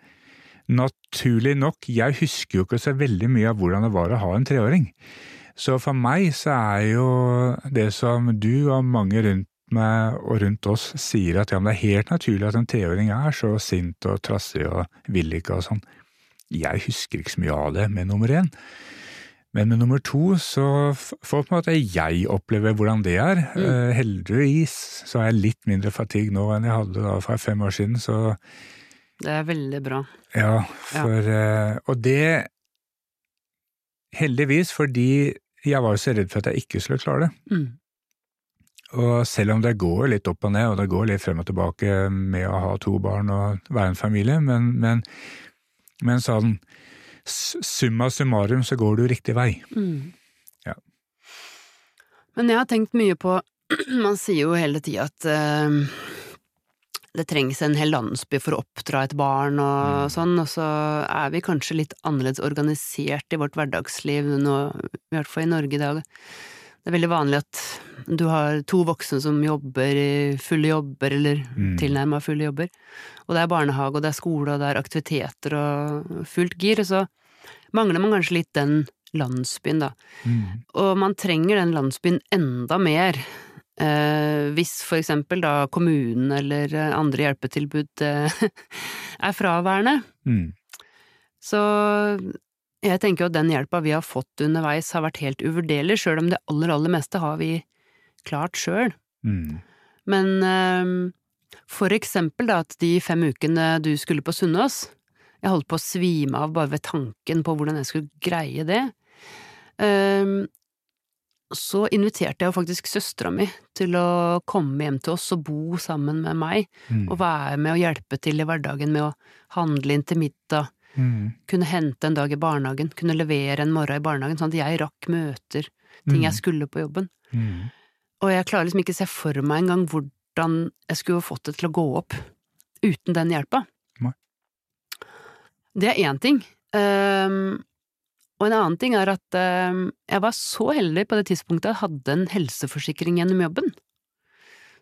Naturlig nok, jeg husker jo ikke så veldig mye av hvordan det var å ha en treåring. Så for meg så er jo det som du og mange rundt meg og rundt oss sier at ja, men det er helt naturlig at en treåring er så sint og trassig og vil ikke og sånn. Jeg husker ikke så mye av det med nummer én. Men med nummer to så får på en måte jeg oppleve hvordan det er. Mm. Uh, heldigvis så har jeg litt mindre fatigue nå enn jeg hadde da for fem år siden, så det er veldig bra. Ja, for ja. Eh, og det Heldigvis, fordi jeg var jo så redd for at jeg ikke skulle klare det. Mm. Og selv om det går litt opp og ned, og det går litt frem og tilbake med å ha to barn og være en familie, men, men, men sånn summa summarum så går du riktig vei. Mm. Ja. Men jeg har tenkt mye på Man sier jo hele tida at uh, det trengs en hel landsby for å oppdra et barn og mm. sånn, og så er vi kanskje litt annerledes organisert i vårt hverdagsliv nå, i hvert fall i Norge i dag. Det er veldig vanlig at du har to voksne som jobber i fulle jobber, eller mm. tilnærma fulle jobber, og det er barnehage, og det er skole, og det er aktiviteter og fullt gir, og så mangler man kanskje litt den landsbyen, da. Mm. Og man trenger den landsbyen enda mer Eh, hvis for eksempel da kommunen eller andre hjelpetilbud eh, er fraværende. Mm. Så jeg tenker jo at den hjelpa vi har fått underveis har vært helt uvurderlig, sjøl om det aller, aller meste har vi klart sjøl. Mm. Men eh, for eksempel da at de fem ukene du skulle på Sunnaas, jeg holdt på å svime av bare ved tanken på hvordan jeg skulle greie det. Um, så inviterte jeg jo faktisk søstera mi til å komme hjem til oss og bo sammen med meg, mm. og være med og hjelpe til i hverdagen med å handle inn til middag, mm. kunne hente en dag i barnehagen, kunne levere en morgen i barnehagen, sånn at jeg rakk møter, ting mm. jeg skulle på jobben. Mm. Og jeg klarer liksom ikke se for meg engang hvordan jeg skulle fått det til å gå opp uten den hjelpa. Det er én ting. Um, og en annen ting er at um, jeg var så heldig på det tidspunktet at jeg hadde en helseforsikring gjennom jobben.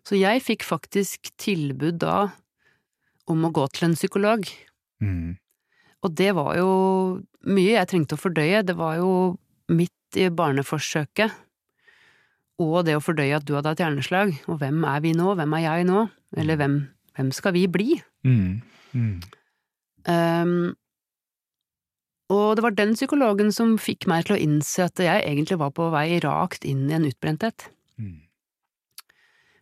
Så jeg fikk faktisk tilbud da om å gå til en psykolog. Mm. Og det var jo mye jeg trengte å fordøye, det var jo midt i barneforsøket. og det å fordøye at du hadde hatt hjerneslag, og hvem er vi nå, hvem er jeg nå, eller hvem, hvem skal vi bli? Mm. Mm. Um, og det var den psykologen som fikk meg til å innse at jeg egentlig var på vei rakt inn i en utbrenthet. Mm.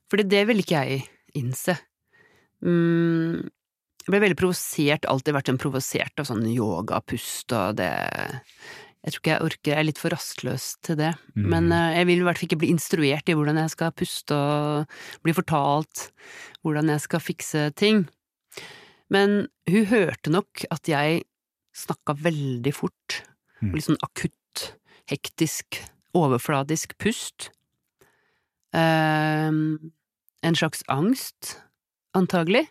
Fordi det ville ikke jeg innse. Mm, jeg ble veldig provosert, alltid vært en provosert av sånn yoga, pust og det Jeg tror ikke jeg orker, jeg er litt for rastløs til det. Mm. Men eh, jeg vil i hvert fall ikke bli instruert i hvordan jeg skal puste og bli fortalt hvordan jeg skal fikse ting. Men hun hørte nok at jeg snakka veldig fort, Mm. litt sånn akutt, hektisk, overfladisk pust. Eh, en slags angst, antagelig.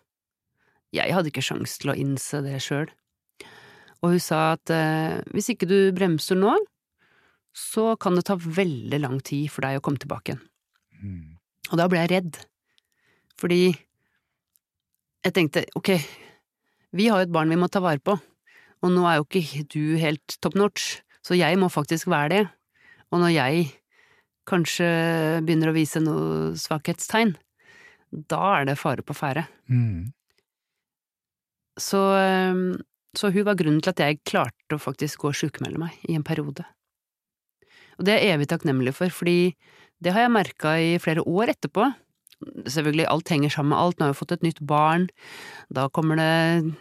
Jeg hadde ikke sjans til å innse det sjøl. Og hun sa at eh, hvis ikke du bremser nå, så kan det ta veldig lang tid for deg å komme tilbake igjen. Mm. Og da ble jeg redd, fordi jeg tenkte ok, vi har jo et barn vi må ta vare på, og nå er jo ikke du helt top notch, så jeg må faktisk være det, og når jeg kanskje begynner å vise noe svakhetstegn, da er det fare på ferde. Mm. Så, så hun var grunnen til at jeg klarte å faktisk gå og sjukmelde meg i en periode. Og det er jeg evig takknemlig for, fordi det har jeg merka i flere år etterpå. Selvfølgelig, alt henger sammen med alt, nå har jeg fått et nytt barn, da kommer det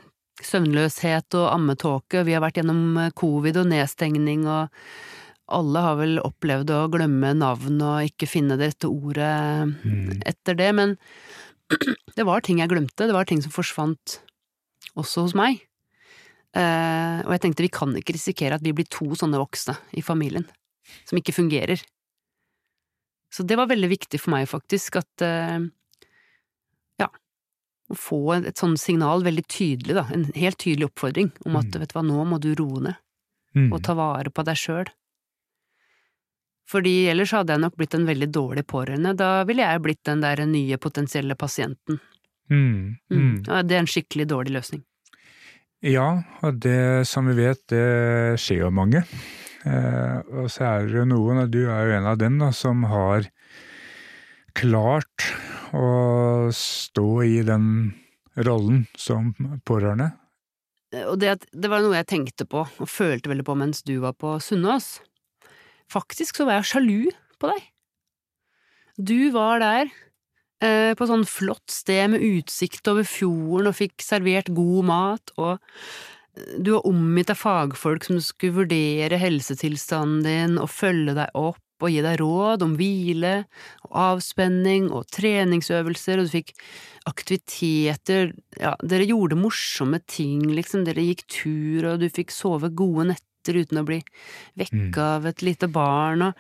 søvnløshet og ammetåke, vi har vært gjennom covid og nedstengning og alle har vel opplevd å glemme navn og ikke finne det rette ordet Mm. etter det, men det var ting jeg glemte, det var ting som forsvant også hos meg. Eh, og jeg tenkte vi kan ikke risikere at vi blir to sånne voksne i familien, som ikke fungerer. Så det var veldig viktig for meg, faktisk, at eh, ja, å få et, et sånt signal veldig tydelig, da, en helt tydelig oppfordring om at Mm. vet du hva, nå må du roe ned Mm. og ta vare på deg sjøl. Fordi ellers hadde jeg nok blitt en veldig dårlig pårørende, da ville jeg blitt den der nye potensielle pasienten. Mm. Mm. Mm. Ja, det er en skikkelig dårlig løsning. Ja, og det som vi vet, det skjer jo mange. Eh, og så er det jo noen, og du er jo en av dem, da, som har klart å stå i den rollen som pårørende. Og det, det var noe jeg tenkte på og følte veldig på mens du var på Sunnaas. Faktisk så var jeg sjalu på deg. Du var der eh, på sånn flott sted med utsikt over fjorden og fikk servert god mat, og eh, du var omgitt av fagfolk som skulle vurdere helsetilstanden din og følge deg opp og gi deg råd om hvile og avspenning og treningsøvelser, og du fikk aktiviteter, ja, dere gjorde morsomme ting, liksom, dere gikk tur, og du fikk sove gode netter uten å bli vekka av et lite barn, og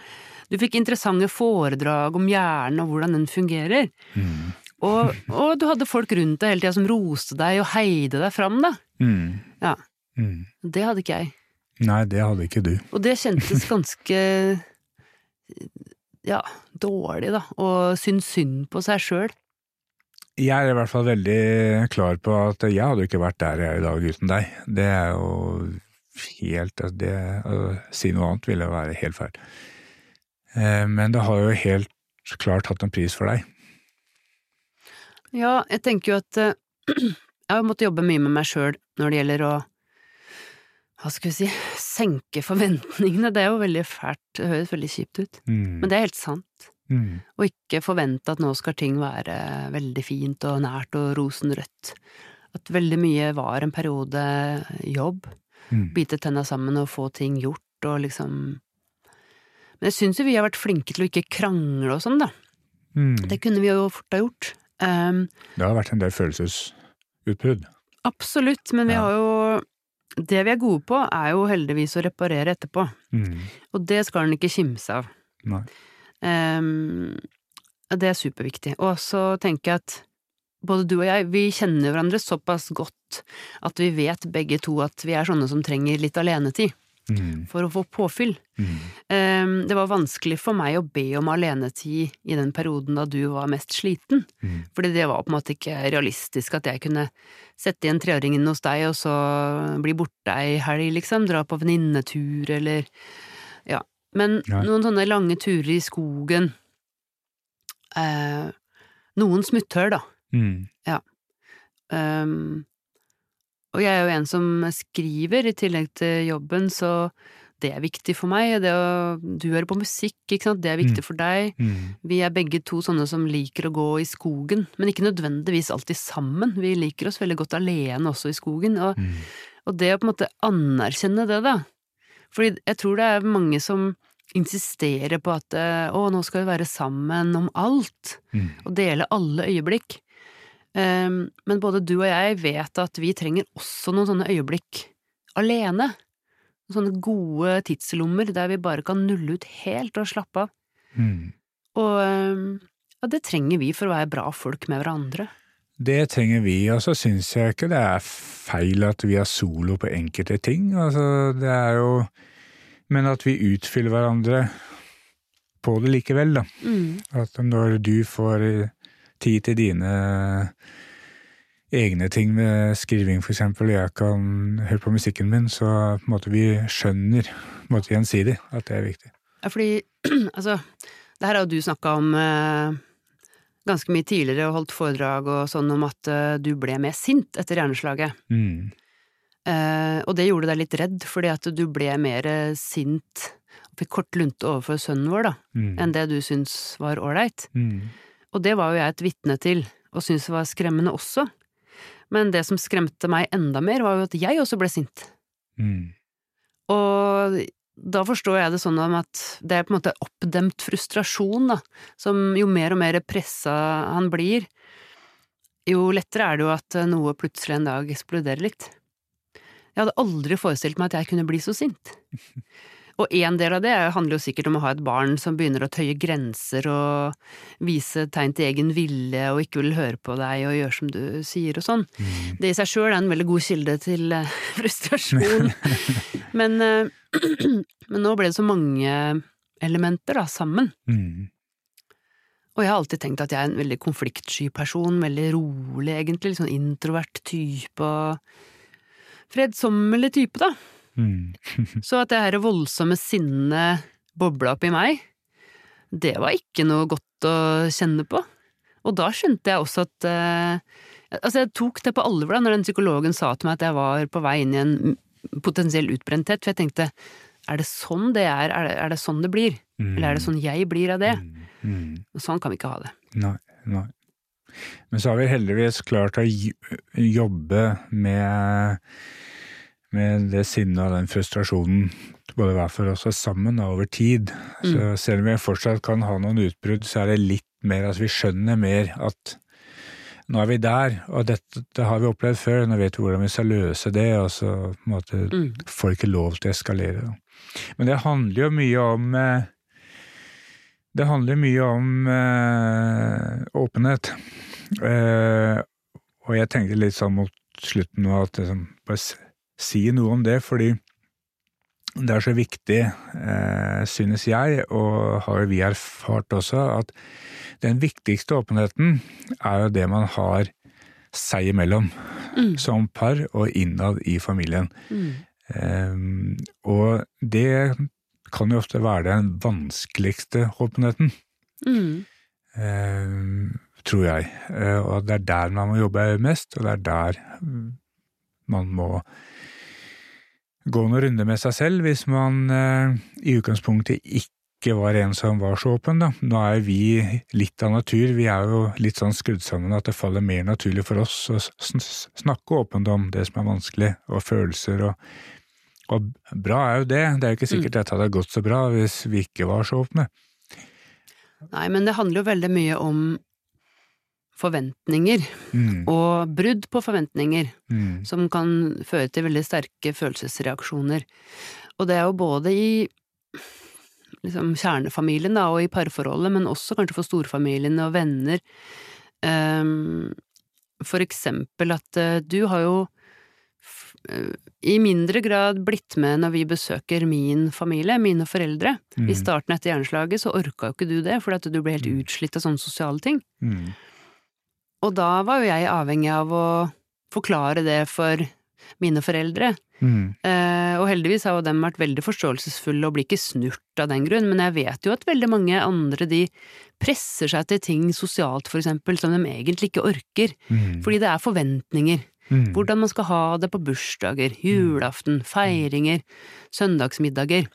du fikk interessante foredrag om hjernen og hvordan den fungerer, Mm. Og, og du hadde folk rundt deg hele tida som roste deg og heide deg fram, da. Mm. Ja. Mm. Det hadde ikke jeg. Nei, det hadde ikke du. Og det kjentes ganske ja, dårlig, da, og synes synd på seg sjøl. Jeg er i hvert fall veldig klar på at jeg hadde ikke vært der jeg er i dag uten deg. Det er jo helt altså det, Å si noe annet ville være helt feil. Eh, Men det har jo helt klart hatt en pris for deg. Ja, jeg tenker jo at eh, jeg har måttet jobbe mye med meg sjøl når det gjelder å hva skal vi si, senke forventningene. Det er jo veldig fælt, det høres veldig kjipt ut, Mm. men det er helt sant. Mm. Og ikke forvente at nå skal ting være veldig fint og nært og rosenrødt. At veldig mye var en periode jobb, Mm. bite tenna sammen og få ting gjort og liksom Men jeg syns jo vi har vært flinke til å ikke krangle og sånn, da. Mm. Det kunne vi jo fort ha gjort. Um, Det har vært en del følelsesutbrudd. Absolutt, men vi Ja. har jo Det vi er gode på, er jo heldigvis å reparere etterpå, Mm. og det skal en ikke kimse av. Nei. Um, det er superviktig. Og så tenker jeg at både du og jeg, vi kjenner hverandre såpass godt at vi vet begge to at vi er sånne som trenger litt alenetid Mm. for å få påfyll. Mm. Ehm, det var vanskelig for meg å be om alenetid i den perioden da du var mest sliten. Mm. Fordi det var på en måte ikke realistisk at jeg kunne sette igjen treåringen hos deg og så bli borte ei helg, liksom. Dra på venninnetur eller Ja. Men ja. noen sånne lange turer i skogen eh, noen smutthull, da. Mm. Um, og jeg er jo en som skriver, i tillegg til jobben, så det er viktig for meg. Det å, du hører på musikk, ikke sant, det er viktig Mm. for deg. Mm. Vi er begge to sånne som liker å gå i skogen, men ikke nødvendigvis alltid sammen. Vi liker oss veldig godt alene også i skogen, og, Mm. og det å på en måte anerkjenne det, da. Fordi jeg tror det er mange som insisterer på at eh, å, nå skal vi være sammen om alt, Mm. og dele alle øyeblikk. Um, men både du og jeg vet at vi trenger også noen sånne øyeblikk alene. Sånne gode tidslommer der vi bare kan nulle ut helt og slappe av. Mm. Og um, ja, det trenger vi for å være bra folk med hverandre. Det trenger vi, og så syns jeg ikke det er feil at vi er solo på enkelte ting. Altså, det er jo Men at vi utfyller hverandre på det likevel, da. Mm. At når du får eh, tid til dine egne ting med skriving, og jeg kan høre på musikken min, så på en måte vi skjønner på en måte gjensidig at det er viktig. Ja, fordi altså, det her har jo du snakka om eh, ganske mye tidligere og holdt foredrag og sånn om at eh, du ble mer sint etter hjerneslaget. Mm. Eh, og det gjorde deg litt redd, fordi at du ble mer eh, sint og fikk kort lunte overfor sønnen vår, da, Mm. enn det du syntes var ålreit. Mm. Og det var jo jeg et vitne til, og syntes var skremmende også. Men det som skremte meg enda mer, var jo at jeg også ble sint. Mm. Og da forstår jeg det sånn at det er på en måte oppdemt frustrasjon, da, som jo mer og mer pressa han blir, jo lettere er det jo at noe plutselig en dag eksploderer litt. Jeg hadde aldri forestilt meg at jeg kunne bli så sint. Og en del av det handler jo sikkert om å ha et barn som begynner å tøye grenser og vise tegn til egen vilje og ikke vil høre på deg og gjøre som du sier og sånn. Mm. Det i seg sjøl er en veldig god kilde til eh, frustrasjon. men, eh, men nå ble det så mange elementer da, sammen. Mm. Og jeg har alltid tenkt at jeg er en veldig konfliktsky person, veldig rolig egentlig, litt sånn introvert type og fredsommelig type, da. Mm. Så at det her voldsomme sinnet bobla opp i meg, det var ikke noe godt å kjenne på. Og da skjønte jeg også at eh, Altså, jeg tok det på alvor da når den psykologen sa til meg at jeg var på vei inn i en potensiell utbrenthet, for jeg tenkte er det sånn det er, er det, er det sånn det blir? Eller er det sånn jeg blir av det? Mm. Mm. Sånn kan vi ikke ha det. Nei, nei. Men så har vi heldigvis klart å jobbe med, med det sinnet og den frustrasjonen, både hver for oss og sammen, da, over tid. Så selv om vi fortsatt kan ha noen utbrudd, så er det litt mer at vi skjønner mer at nå er vi der, og dette det har vi opplevd før, nå vet vi hvordan vi skal løse det, og så på en måte Mm. får ikke lov til å eskalere. Men det handler jo mye om eh, Det handler mye om eh, åpenhet. Eh, og jeg tenkte litt sånn mot slutten nå at liksom, bare si noe om det, fordi det er så viktig, eh, synes jeg, og har jo vi erfart også, at den viktigste åpenheten er jo det man har seg imellom, Mm. som par og innad i familien. Mm. Ehm, og det kan jo ofte være den vanskeligste åpenheten, Mm. ehm, tror jeg. Og det er der man må jobbe mest, og det er der man må gå noen runder med seg selv hvis man eh, i utgangspunktet ikke var en som var så åpen. Da. Nå er vi litt av natur, vi er jo litt sånn skrudd sammen at det faller mer naturlig for oss å sn- sn- snakke åpent om det som er vanskelig, og følelser og og bra er jo det, det er jo ikke sikkert dette hadde gått så bra hvis vi ikke var så åpne. Nei, men det handler jo veldig mye om forventninger, Mm, og brudd på forventninger. mm, som kan føre til veldig sterke følelsesreaksjoner. Og det er jo både i liksom kjernefamilien da, og i parforholdet, men også kanskje for storfamilien og venner. Um, For eksempel at uh, du har jo eh, i mindre grad blitt med når vi besøker min familie, mine foreldre. Mm. I starten etter hjerneslaget så orka jo ikke du det, fordi at du ble helt utslitt av sånne sosiale ting. mm, Og da var jo jeg avhengig av å forklare det for mine foreldre. mm, Eh, og heldigvis har jo dem vært veldig forståelsesfulle og blir ikke snurt av den grunn, men jeg vet jo at veldig mange andre de presser seg til ting sosialt, for eksempel, som de egentlig ikke orker. Mm. Fordi det er forventninger. Mm. Hvordan man skal ha det på bursdager, julaften, feiringer, søndagsmiddager.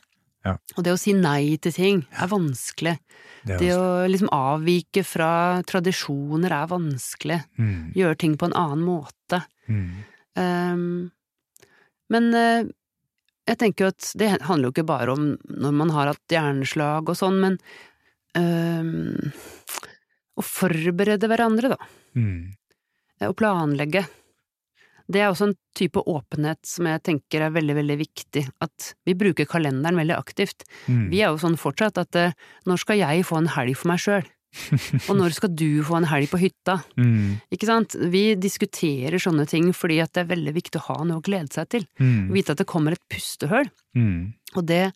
Ja. Og det å si nei til ting er vanskelig. Det er Det å liksom avvike fra tradisjoner er vanskelig. Mm. Gjøre ting på en annen måte. Mm. Um, men uh, jeg tenker jo at det handler jo ikke bare om når man har hatt hjerneslag og sånn, men um, å forberede hverandre, da. Mm. Å planlegge. Det er også en type åpenhet som jeg tenker er veldig, veldig viktig. At vi bruker kalenderen veldig aktivt. Mm. Vi er jo sånn fortsatt at eh, når skal jeg få en helg for meg sjøl? Og når skal du få en helg på hytta? Mm. Ikke sant? Vi diskuterer sånne ting fordi at det er veldig viktig å ha noe å glede seg til. Mm. Vite at det kommer et pustehull. Mm. Og det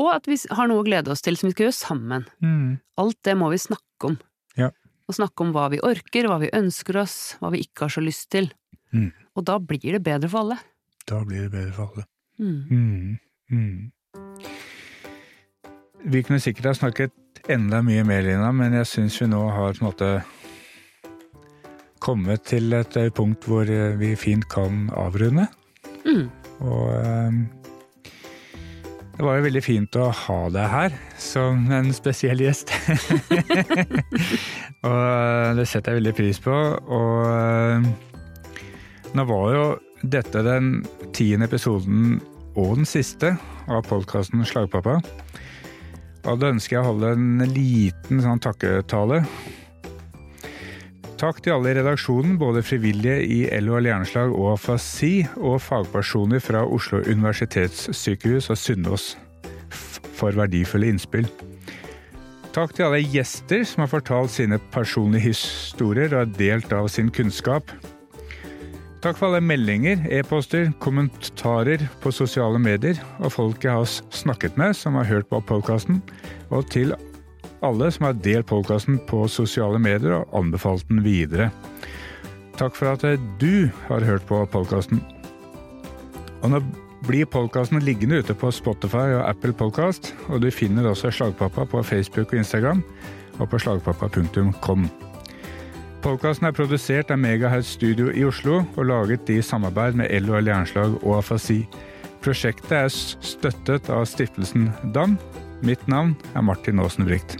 Og at vi har noe å glede oss til som vi skal gjøre sammen. Mm. Alt det må vi snakke om. Ja. Og snakke om hva vi orker, hva vi ønsker oss, hva vi ikke har så lyst til. Mm. Og da blir det bedre for alle. Da blir det bedre for alle. Mm. Mm. Mm. Vi kunne sikkert ha snakket enda mye mer, Lina, men jeg syns vi nå har på en måte kommet til et eh, punkt hvor eh, vi fint kan avrunde. Mm. Og eh, det var jo veldig fint å ha deg her som en spesiell gjest. og det setter jeg veldig pris på. Og nå var jo dette den tiende episoden og den siste av podkasten Slagpappa. Og da ønsker jeg å holde en liten sånn takketale. Takk til alle i redaksjonen, både frivillige i LO Hjerneslag og afasi, og fagpersoner fra Oslo universitetssykehus og Sunnaas for verdifulle innspill. Takk til alle gjester som har fortalt sine personlige historier og har delt av sin kunnskap. Takk for alle meldinger, e-poster, kommentarer på sosiale medier og folk jeg har snakket med som har hørt på podkasten, og til alle som har delt podkasten på sosiale medier og anbefalt den videre. Takk for at du har hørt på podkasten. Og nå blir podkasten liggende ute på Spotify og Apple Podcast, og du finner også Slagpappa på Facebook og Instagram, og på slagpappa.com. Podkasten er produsert av Megahertz Studio i Oslo og laget i samarbeid med LO Jernslag og Afasi. Prosjektet er støttet av stiftelsen DAM. Mitt navn er Martin Aasen Bricht.